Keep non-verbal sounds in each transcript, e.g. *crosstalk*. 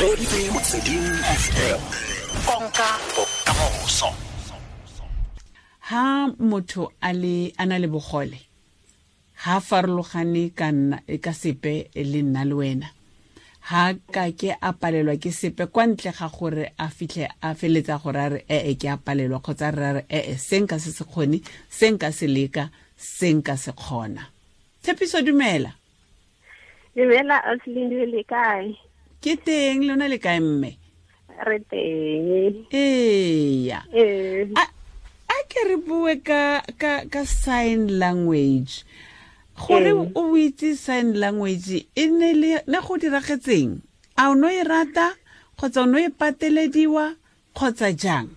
radio motsweding fm konka. Bokamoso ha motho a le a na le bogole ha farologane ka nna e ka sepe le nna le wena. Ha ka ke a palelwa ke sepe kwa ntle ga gore a fitlhe a feletsa gore a re ee ke a palelwa kgotsa re a re ee se nka se se kgone se nka se leka se nka se kgona. Tshepiso dumela. Dumela auslindi le kae ke teng lona le kae mme? Re teng. Eya. A ke re bue ka ka ka sign language. Gore o itse sign language e ne le ne go diragetseng? A o no e rata kgotsa o no e patelediwa kgotsa jang?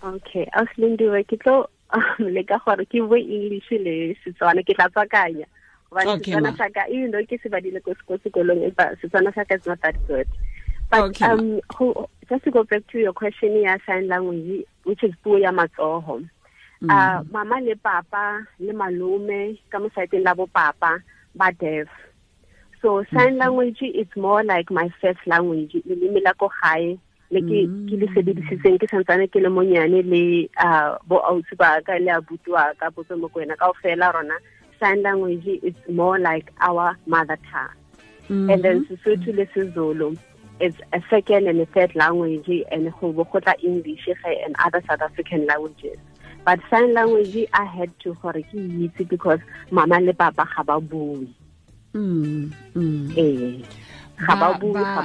Okay auslindiwe ke tlo *laughs* leka gore ke bue english le setswana ke tla tswakanya gobane Okay, setswana ma. sa ka even though ke se badile ko ko sekolong empa setswana sa ka is not that good but Okay, um who, just to go back to your question ya sign language which is puo ya matsogo Mm. uh, mama le papa le malome ka mo saeteng la bo papa ba deaf. So sign language its more like my first language leleme la ko gae le ke ke le sebedisitseng ke santsane ke le monyane le uh, bo ausi ba ka le abuti wa ka botse mo ko wena ka fela rona sign language is more like our mother tongue. And then Sesotho le Sezulu is a second and a third language and go bo go tla English and other South African languages. But sign language I had to gore ke itse because mama le papa ga ba bue. Mm, mm. eh ga ba Ba- bue ba-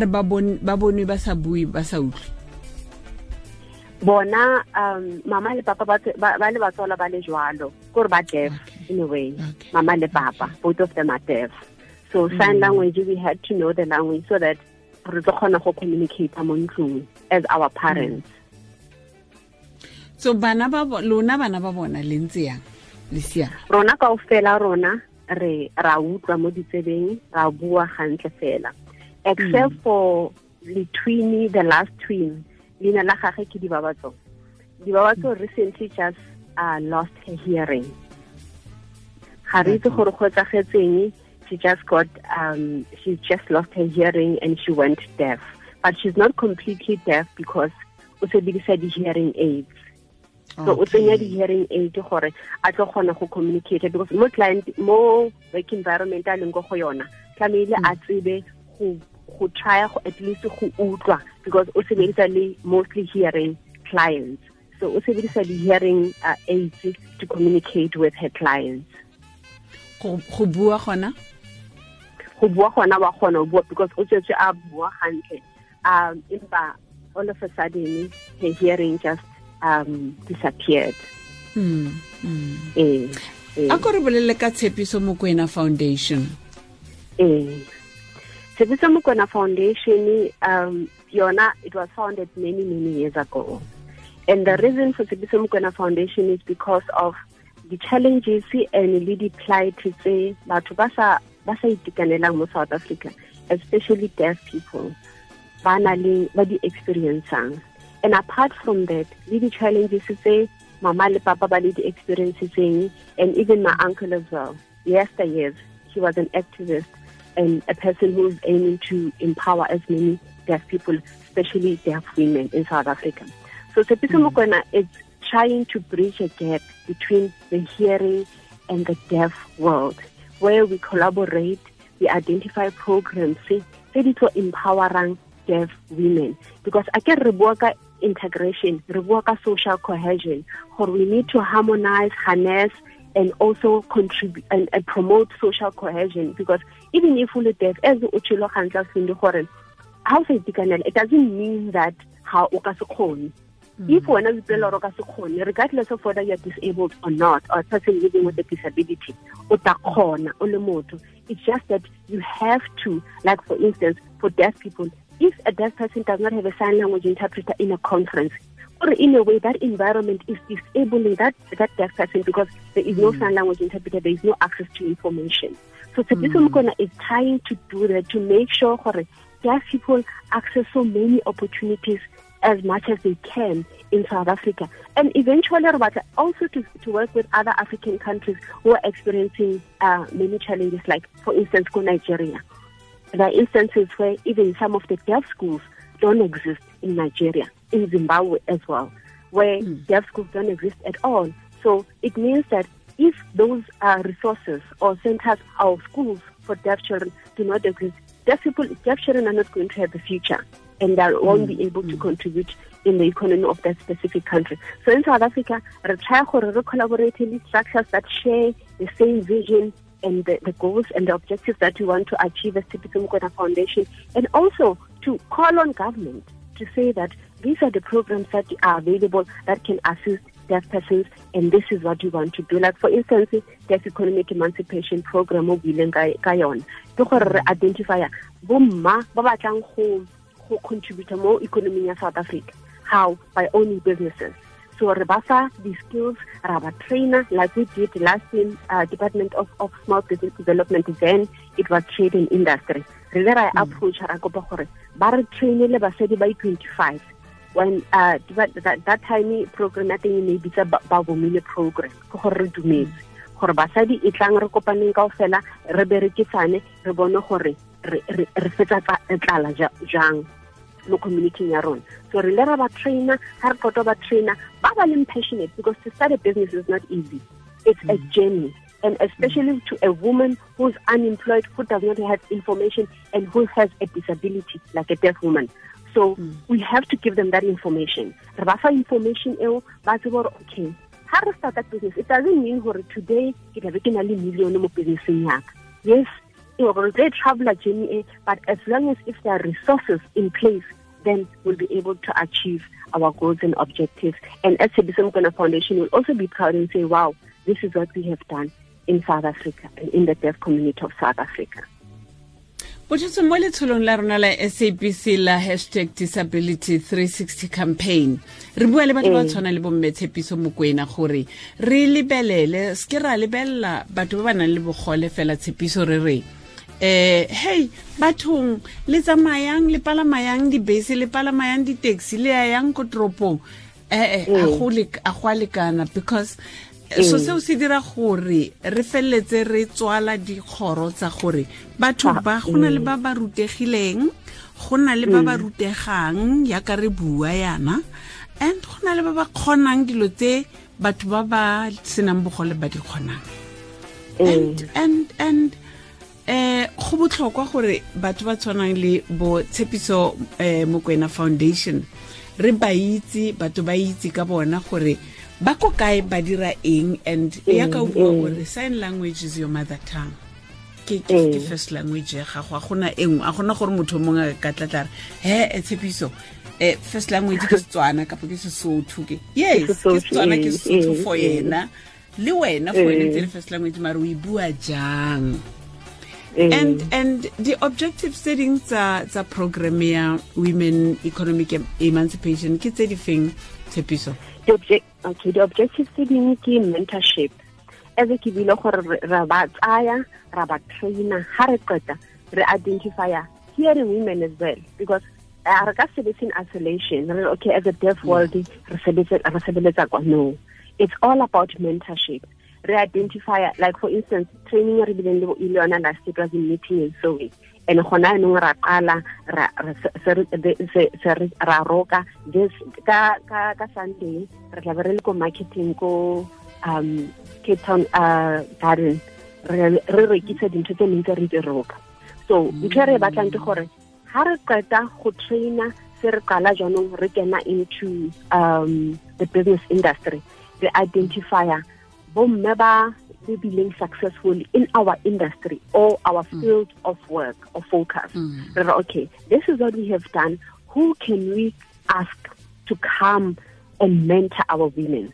re ba bon- bonwe ba sa bue ba sa utlwe bona um mama le papa ba le batswala ba le jwalo. Gore ba deaf Okay. in a way Okay. mama le papa both of them are deaf. So sign language we had to know the language so that re tlo kgona go communicate mo ntlong as our parents. So bana ba lona bana ba bona le ntse yang? Le siang rona kaofela rona re ra utlwa mo ditsebeng ra bua gantle fela. Except for letwini the last twin leina la gage ke dibabatso. Dibabatso recently just uh, lost her hearing. Ga re itse gore go etsagetseng she just got um, she just lost her hearing and she went deaf. But she's not completely deaf because o sebedisa di-hearing aids. So o tsenya di-hearing aid gore a tlo kgona go communicate because mo client mo work environment a leng go yona tlamehile a tsebe go go try go at least go utlwa because o sebedisa le mostly hearing clients so o sebedisa le hearing uh, aids to communicate with her clients go go bua gona go bua gona wa gona go bua because o tsetse a bua gantle um empa all of a sudden her hearing just um disappeared Mm, mm. eh eh. a ko re bolelele ka tshepiso mokwena foundation Eh. Tshepiso Mokoena Foundation, um, Yona, it was founded many, many years ago. And the reason for Tshepiso Mokoena Foundation is because of the challenges and le di-plight tse batho ba sa itekanelang mo South Africa, especially deaf people, ba na experiencang. And apart from that, le di-challenges tse mama le papa ba le di-experiencing, and even my uncle as well. Yesteryears, he was an activist and a person who is aiming to empower as many deaf people, especially deaf women in South Africa. So Sepiso hmm. Mokoena is trying to bridge a gap between the hearing and the deaf world, where we collaborate, we identify programs, tse di tlo empowering deaf women. Because I can re bua integration, re social cohesion, or we need to harmonize, harness, and also contribute and, and promote social cohesion because even if we deaf as o tshilo gantla sinde gore ha o sa it doesn't mean that ha o ka se kgone. Mm. If wena o ipela gore o ka se kgone regardless of whether you're disabled or not or a person living with a disability o tla kgona o le motho. It's just that you have to like for instance for deaf people if a deaf person does not have a sign language interpreter in a conference or in a way that environment is disabling that that deaf person because there is no sign language interpreter there is no access to information so Tshepiso Mokoena is trying to do that to make sure deaf people access so many opportunities as much as they can in South Africa. And eventually, also to, to work with other African countries who are experiencing uh, many challenges, like, for instance, go Nigeria. there are instances where even some of the deaf schools don't exist in Nigeria, in Zimbabwe as well, where mm. deaf schools don't exist at all. So it means that if those uh, resources or centers or schools for deaf children do not exist, deaf people, deaf children are not going to have a future and they won't mm. be able mm. to contribute in the economy of that specific country. So in South Africa, we try to collaborate with structures that share the same vision and the, the, goals and the objectives that we want to achieve as Tshepiso Mokoena Foundation, and also to call on government to say that these are the programs that are available that can assist deaf persons, and this is what we want to do. Like, for instance, deaf economic emancipation program o buileng ka yone ke gore re identifya bomma ba batlang go go contribute mo economy ya South Africa. How? By owning businesses. So re ba fa di-skills ra ba trainer like we did last in uh, department of, of small business development then it was trade and industry. Re le ra mm. approach ra kopa gore ba re trainele basadi ba 25 when uh, that, that, time program teng e ne bitsa ba bomile program. Ke gore re dumetse. Gore basadi e tlang re kopaneng kao fela re berekisane re bone gore re fetsa tlala jang mo community ya rona. So re le ra ba trainer ga re qota ba trainer ba ba leng passionate because to start a business is not easy. It's mm. a journey. And especially to a woman who's unemployed who does not have information and who has a disability like a deaf woman so mm. we have to give them that information re ba fa information eo ba tsebe gore okay ha re starta business it doesn't mean gore today ke tlabe ke na le million mo businesseng yaka yes gore they travel a journey but as long as if there are resources in place then we'll be able to achieve our goals and objectives. And as Tshepiso Mokoena Foundation will also be proud and say, wow, this is what we have done in South Africa and in the deaf community of South Africa. Botšhotse mo letsholong la rona la sabc la hashtag disability 360 campaign re bua le batho ba mm. tshwana le bommetshepiso mokwena gore re lebelele se ke ra lebelela batho ba ba nang le bogole fela tshepiso re re um hei bathong le tsamayang le palamayang dibese le palamayang di-taxi le ya yang ko toropong eh, eh a mm. go a lekana because so seo se dira gore re feleletse re tswala dikgoro tsa gore batho ba go na le ba ba rutegileng go na le ba ba mm. rutegang yaka re bua yana and go na le ba ba kgonang dilo tse batho ba ba senang bogole ba di kgonang. And and and eh go botlhokwa gore batho ba tshwanang le bo tshepiso eh mokwena foundation re ba itse batho ba itse ka bona gore ba ko kae ba dira eng and ya ka bua gore sign language is your mother tongue. Ke ke first language ya gago a gona engwe a gona gore motho mongwe ka tlatla re he e tshepiso eh first language ke setswana kapa ke sesotho ke? Yes ke setswana ke sesotho for yena. Le wena for wena tse first language mara o e bua jang? And and the objective setting tsa tsa program ya women economic emancipation ke tse di feng? Tshepiso the object okay the objective setting ke mentorship. As ke bile gore ra ba tsaya ra ba trainer ha re qeta re identifya hearing women as well. Because uh, re ka sebetse in isolation. Re okay as a deaf world re sebeletsa kwa no it's all about mentorship. Re-identifya like for instance training re bileng le yona last it was in meeting in sowe and gona yanong ra qala ra roka. Ka sunday re tla be re le ko marketing ko um cape town uh, garden. Re rekisa dintho tse ntse re di roka. So ntho re batlang ke gore ha re qeta go traina se re qala jaanong re kena into um the business industry re identifya bomme ba being successful in our industry or our mm. field of work or focus. Mm. Okay, this is what we have done. Who can we ask to come and mentor our women?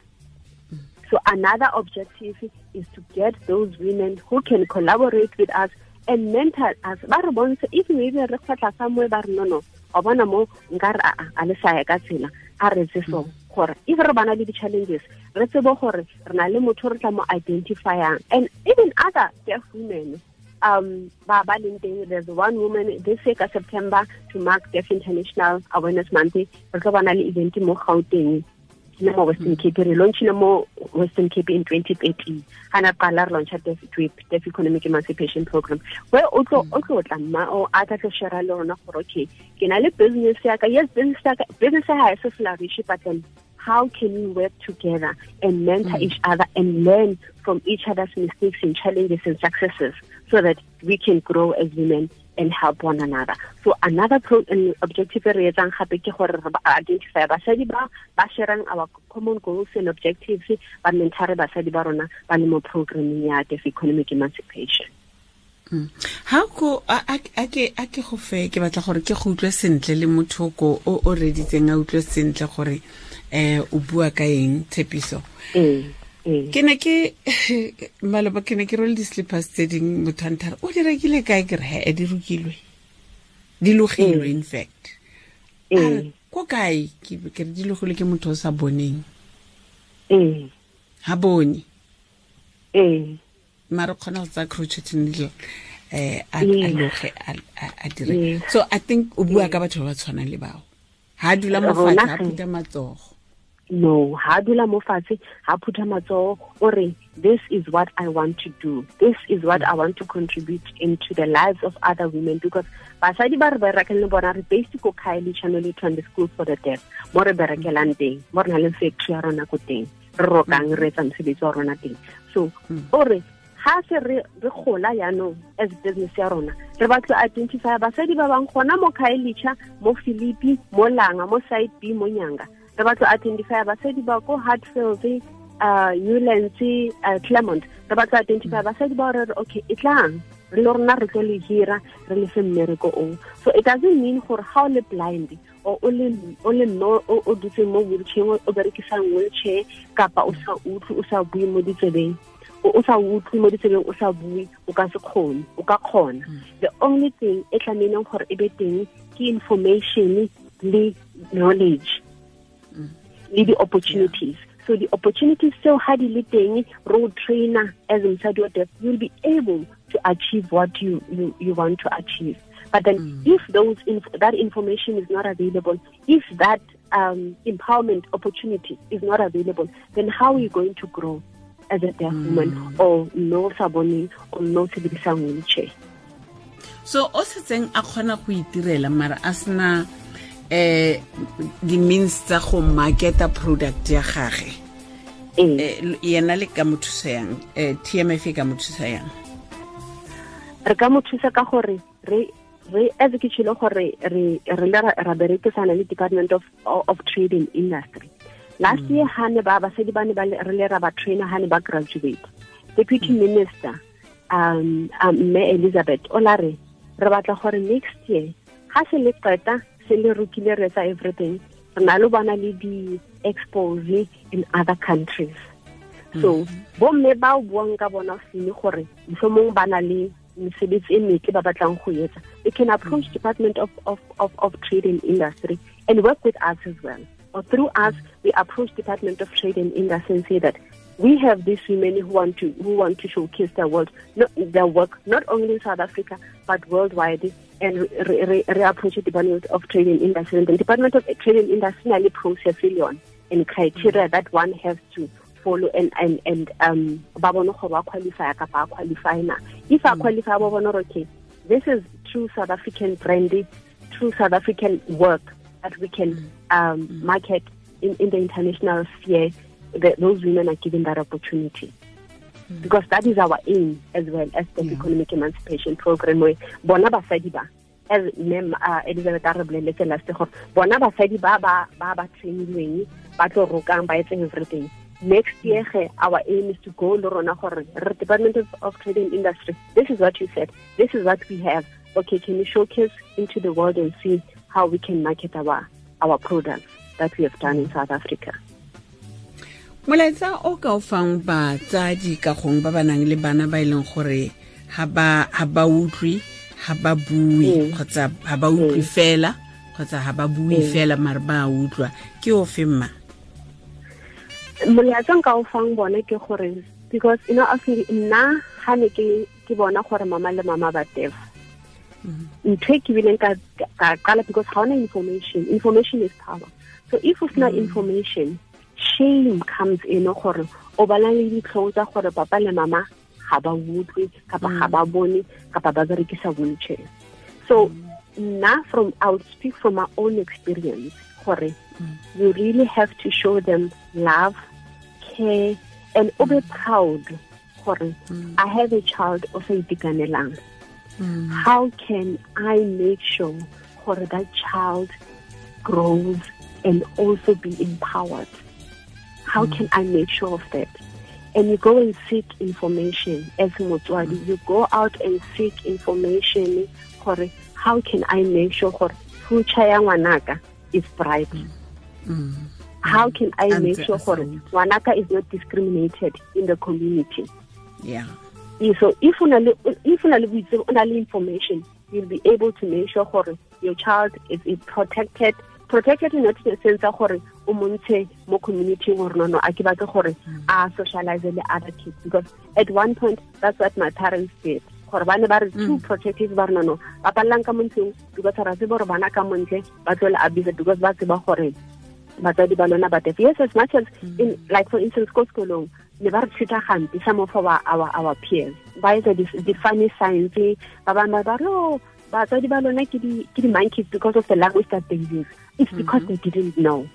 Mm. So another objective is to get those women who can collaborate with us and mentor us. Ba re bontshe if maybe re somewhere ba re no no, a bona mo nka re a a le sa ya ka tsela a re tse so gore if re bana le di-challenges re tsebe gore re na le motho re tla mo identifyang. And even other deaf women um ba ba leng teng there's one woman this year ka september to mark deaf international awareness month re tlo bana le event mo gauteng ke mo western cape re launchile mo western cape in 2013 ha na qala re launcha deaf deaf economic emancipation program. Where o tlo o tlo tla ma o a tla share le rona gore okay ke na le business ya ka? Yes business ya ka business ya ha se flourish but then how can we work together and mentor mm. each other and learn from each other's mistakes and challenges and successes so that we can grow as women and help one another. So another pro and objective re etsang gape ke gore re identify basadi ba ba sharing our common goals and objectives ba mentare basadi ba rona ba le mo programming ya deaf economic emancipation. Mm. ha ko a ke a ke go fe ke batla gore ke go utlwe sentle le motho ko o o reditseng a utlwe sentle gore eh o bua ka eng tshepiso? Mm. Mm. ke ne ke *laughs* maloba ke ne ke role di-slippers tse ding motho a nthare o di rekile kae? Ke re e di rokilwe di logilwe in fact. Ko kae? Ke ke re di logilwe ke motho o sa boneng. Ha bone. Mare kgona go tsaya crochet needle eh a loge a dire. So i think o bua ka batho ba ba tshwanang le bao. Ha a dula mo Rona fatshe a phuta matsogo no ha dula mo fatshe ha phutha matsogo o re this is what i want to do. This is what i want to contribute into the lives of other women because basadi ba re berekang le bona re based ko kae le channel le the school for the deaf mo re berekelang teng mo re na le factory ya rona ko teng re rokang re etsa mosebetsi wa rona teng. So hmm. o re ha se re re gola yaanong as business ya rona re batlo identify basadi ba bang gona mo khayelitsha mo philippi mo langa mo side b mo nyanga re batlo identify basadi ba ko hartfield uh newlands uh claremont re batlo identify basadi ba re re okay e tlang? Re le rona re tlo le hira re le fe mmereko o so it doesn't mean gore ha o le blind o o le no o o dutse mo wheelchair o berekisang wheelchair kapa o sa utlwe o sa bue mo ditsebeng. O sa utlwe mo ditsebeng o sa bue o ka se kgone o ka kgona. The only thing e tlameileng gore e be teng ke information le knowledge le di-opportunities. So di-opportunities tseo ha di le teng o trainer as mosadi wa deaf you'll be able to achieve what you, you, you want to achieve. But then if those inf that information is not available if that um, empowerment opportunity is not available then how are you going to grow as a deaf woman or no sa boneng or no sebedisang wheelchair? So o setseng a kgona go itirela mara a sena eh di-means tsa go marketa product ya gage. Eh yena le ka mo thusa yang? Eh tmf e ka mo thusa yang? Re ka mo thusa ka gore re re as ke tshile gore re re le ra- berekisana le department of of trade and industry. Last year ha ne ba basadi ba ne re le ra ba trainer ha ne ba graduate. Deputy minister um um elizabeth o la re re batla gore next year ha se le qeta se le rukile re etsa everything. Re na le bona le di-expose in other countries. So mhm. bomme ba o buang ka bona sene gore mohlomong ba na le mesebetsi e metle ba batlang go etsa. They can approach mhm. department of, of, of, of trade and industry and work with us as well. Or through us we approach department of trade and industry and say that we have these women who want to who want to showcase their world not, their work not only in south africa but worldwide and re, re, re approach the department of trade and industry. And the department of trade and industry le process yone and criteria that one has to follow and and and um ba bone gore wa qualify qualify na. If a qualify ba bone gore okay this is true south african brandy true south african work that we can um market in, in the international sphere that those women are given that opportunity. Because that is our aim as well as the economic emancipation program where bona basadi ba as mem uh, elizabeth a re boleletse last gore bona basadi ba ba ba ba trainilweng ba tlo rokang ba etse everything. Next year ge our aim is to go le rona gore department of, of trade and industry this is what you said this is what we have. Okay can you showcase into the world and see how we can market our our products that we have done in south africa molaetsa o ka o fang batsadi ka gong ba ba nang le bana ba e leng gore ga ba utlwe ga ba bue Mm. kgotsa ha ba utlwe fela kgotsa ga ba bue fela mare ba a utlwa. Ke o fe mma? Molaetsa nka o fang bone ke gore because you know actually nna ha ne ke ke bona gore mama le mama ba tefa ntho e ke bileng ka qala because ga ona information. Information is power. So if o sena information shame comes in gore o bana le ditlhong tsa gore papa le mama ga ba utlwe kapa ga ba bone kapa ba berekisa wheelchair so nna from i will speak from my own experience gore you really have to show them love care and o be proud gore i have a child o sa itekanelang. How can i make sure gore that child grows and also be empowered how can i make sure of that? And you go and seek information as motswadi. You go out and seek information gore how can i make sure gore future ya ngwanaka is bright? How can i Ante- make sure absolutely. ngwanaka is not discriminated in the community? Yeah. Eh, so if le if una le boitsebo o na le information you'll be able to make sure your child is, is protected. Protected not in the sense of o montshe mo community gore no no a ke batle gore a socialize le other kids because at one point that's what my parents did. Gore ba ne ba re mm. too protective ba re no no ba palelang ka montleng because ra tsebe gore bana ka montle ba tlole abuse because ba tseba gore batswadi ba lona ba deaf. Yes as much as mm. in like for instance ko sekolong ne ba re treata gampe some of our, our, our peers. Ba etsa di- di-funny science ba bangwe ba re oh batswadi ba lona ke di ke di-monkeys because of the language that they use. It's because mm-hmm. they didn't know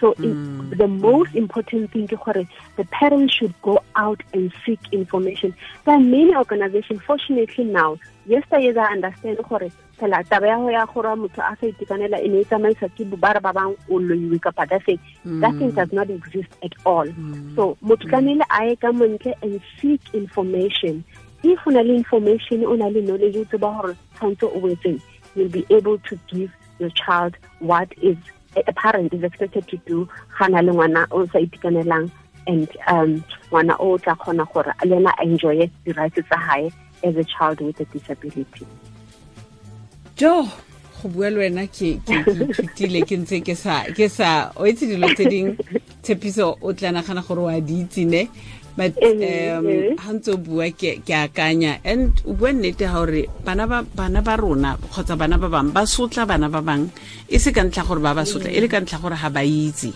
so in, hmm. the most important thing is the parents should go out and seek information. There are many organizations fortunately now yesterday I understand gore phela taba ya go ya gore motho a sa itekanela e ne e tsamaisa ke ba re ba bang o loiwe kapa that thing. That thing hmm. does not exist at all. Hmm. So motho tlamehile a ye ka montle and seek information. If o na le information o na le knowledge o tseba gore tshwanetse o you'll be able to give your child what is a parent is expected to do ga na le ngwana o sa itekanelang and um ngwana o tla kgona gore le ena a enjoye di-rights tsa gae as a child with a disability. Jo go bua le wena ke ithutile ke ntse ke sa o itse dilo tse dingwe tshepiso o tla nagana gore a di itse ne but Eh, um eh. ha ntse o bua ke akanya and o bua nnete ga gore bana ba rona kgotsa bana ba bangwe ba sotla bana ba bangwe e se ka ntlha gore ba ba sotla e le ka ntlha gore Ga ba itse,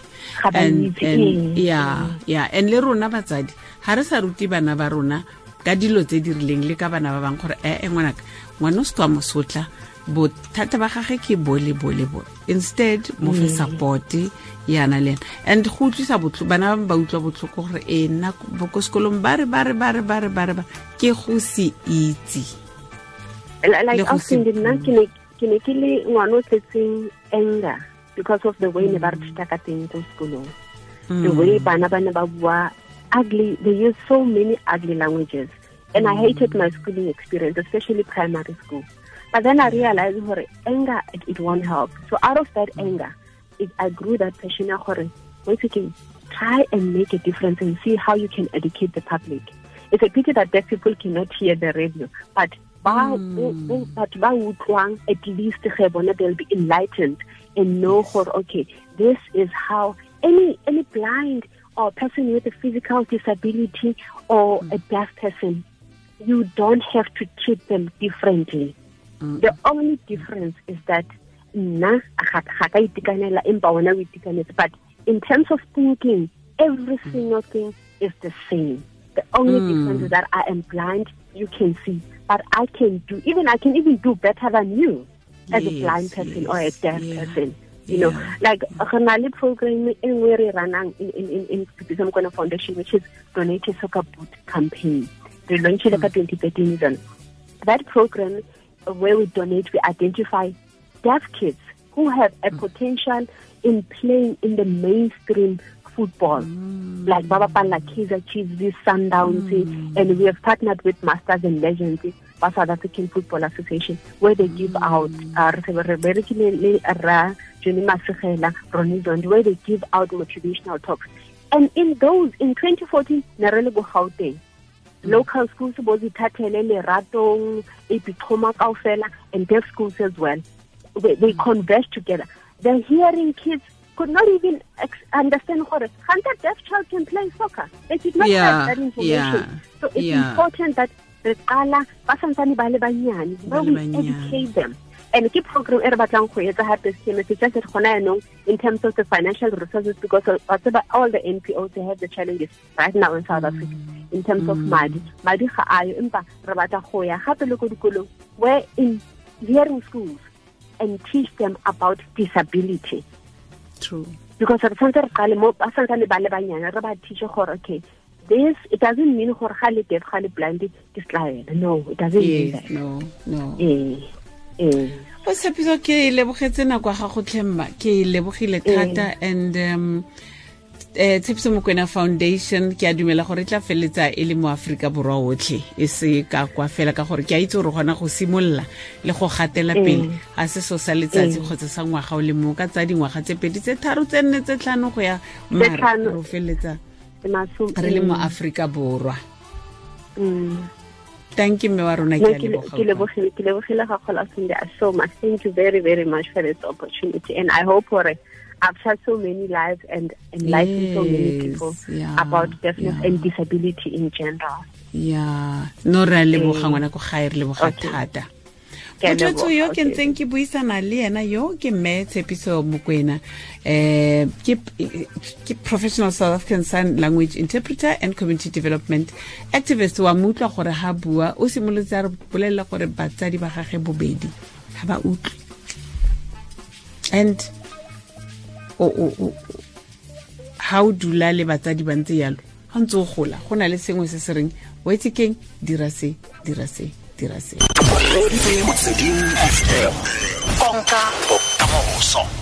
ya eh. yeah and le rona batsadi ga re sa ruti bana ba rona ka dilo tse di rileng le ka bana ba bangwe gore ee ngwanaka ngwana o se ka mosotla bothata ba gage ke bo le bo. Le bo instead mo fe mm. support yana le and go utlwisa botlhoko bana ba ba utlwa botlhoko gore e nna bo ko sekolong ba re ba re ba re ba re ba re ba ke go se itse. Like Le go se- austin nna ke ne ke ne ke le ngwana o tletseng anger because of the way ne ba re thuta ka teng ko sekolong. The mm. way bana ba ne ba bua ugly they use so many ugly languages. And i mm. hated my schooling experience especially primary school but then i realized anger it, it won't help. So out of that mm. anger it, i grew that passion once again try and make a difference and see how you can educate the public. It's a pity that deaf people cannot hear the radio but ba bo- bo- batho ba at least they'll be enlightened and know okay this is how any any blind or person with a physical disability or mm. a deaf person you don't have to treat them differently Mm. the only difference is that nna ga ka itekanela empa wena o itekanetse. But in terms of thinking every single mm. thing is the same. The only mm. difference is that i am blind you can see. But i can do even i can even do better than you as a blind person or a deaf yeah, person you know. yeah. like re na le program e nngwe re ranang in in in in Mokoena Foundation which is donate soccer boot campaign. Re launchile ka 2013 then that program where we donate we identify deaf kids who have a mm. potential in playing in the mainstream football. Mm. Like Baba Pala Kaizer Chiefs, Sundowns, eh, mm. and we have partnered with Masters and Legends, eh, by South African Football Association, where they give out, uh, re se re berekile le Ra Johnny Masegela, Ronnie where they give out motivational talks. And in those, in 2014, Narele Gauteng, Mm. local schools bo zithathele leratong epithoma kaofela and deaf schools as well. They, they mm. converge together. The hearing kids could not even ex- understand gore ganta deaf child can play soccer? They did not Yeah, have that information. Yeah, so it's yeah. important that re qala ba santsane ba le banyane we educate them and ke program e re batlang go etsa gape seme se just gona yaanong in terms of the financial resources because wa tseba all the npos they have the challenges right now in south africa in terms of madi. Madi ga ayo empa re batla go ya gape le ko dikolong where in hearing schools and teach them about disability. True. Because re tshwanetse re qale mo ba santsane ba le banyane re ba teache gore okay this it doesn't mean gore ga le deaf ga le blind ke setlaela no it doesn't mean that. no no. Eh o tshepiso ke e lebogetse nako ya gago tlhemma ke e lebogile thata and um eh tshepiso mokwena foundation ke a dumela gore e tla feleletsa e le mo aforika borwa otlhe. E se ka kwa fela ka gore ke a itse gore gona go simolola le go gatela pele ga se so sa letsatsi kgotsa sa ngwaga o le mo ka tsa dingwaga tse pedi tse tharo tse nne tse tlhano go ya mara ro feleletsa re le mo aforika borwa thank you mme. Wa rona ke a ke le- leboga ke lebogile ga gola sunday so much thank you very very much for this opportunity and i hope gore i've touched so many lives and enlightened so many people yeah, about deafness yeah. and disability in general. Ya no re a leboga ngwana ko gae re leboga thata Leboga, yo ke ntseng ke buisana le ena yo ke mme tshepiso mokwena um ke ke professional south african sign language interpreter and community development activist. Wa mo utlwa gore ha bua o simolotse a re bolelela gore batsadi ba gage bobedi. Ga ba utlwe. And o o- o- ha o dula le batsadi ba ntse yalo ga ntse o gola go na le sengwe se se reng o etse keng dira se dira se dira se Motsweding FM. Konka bokamoso.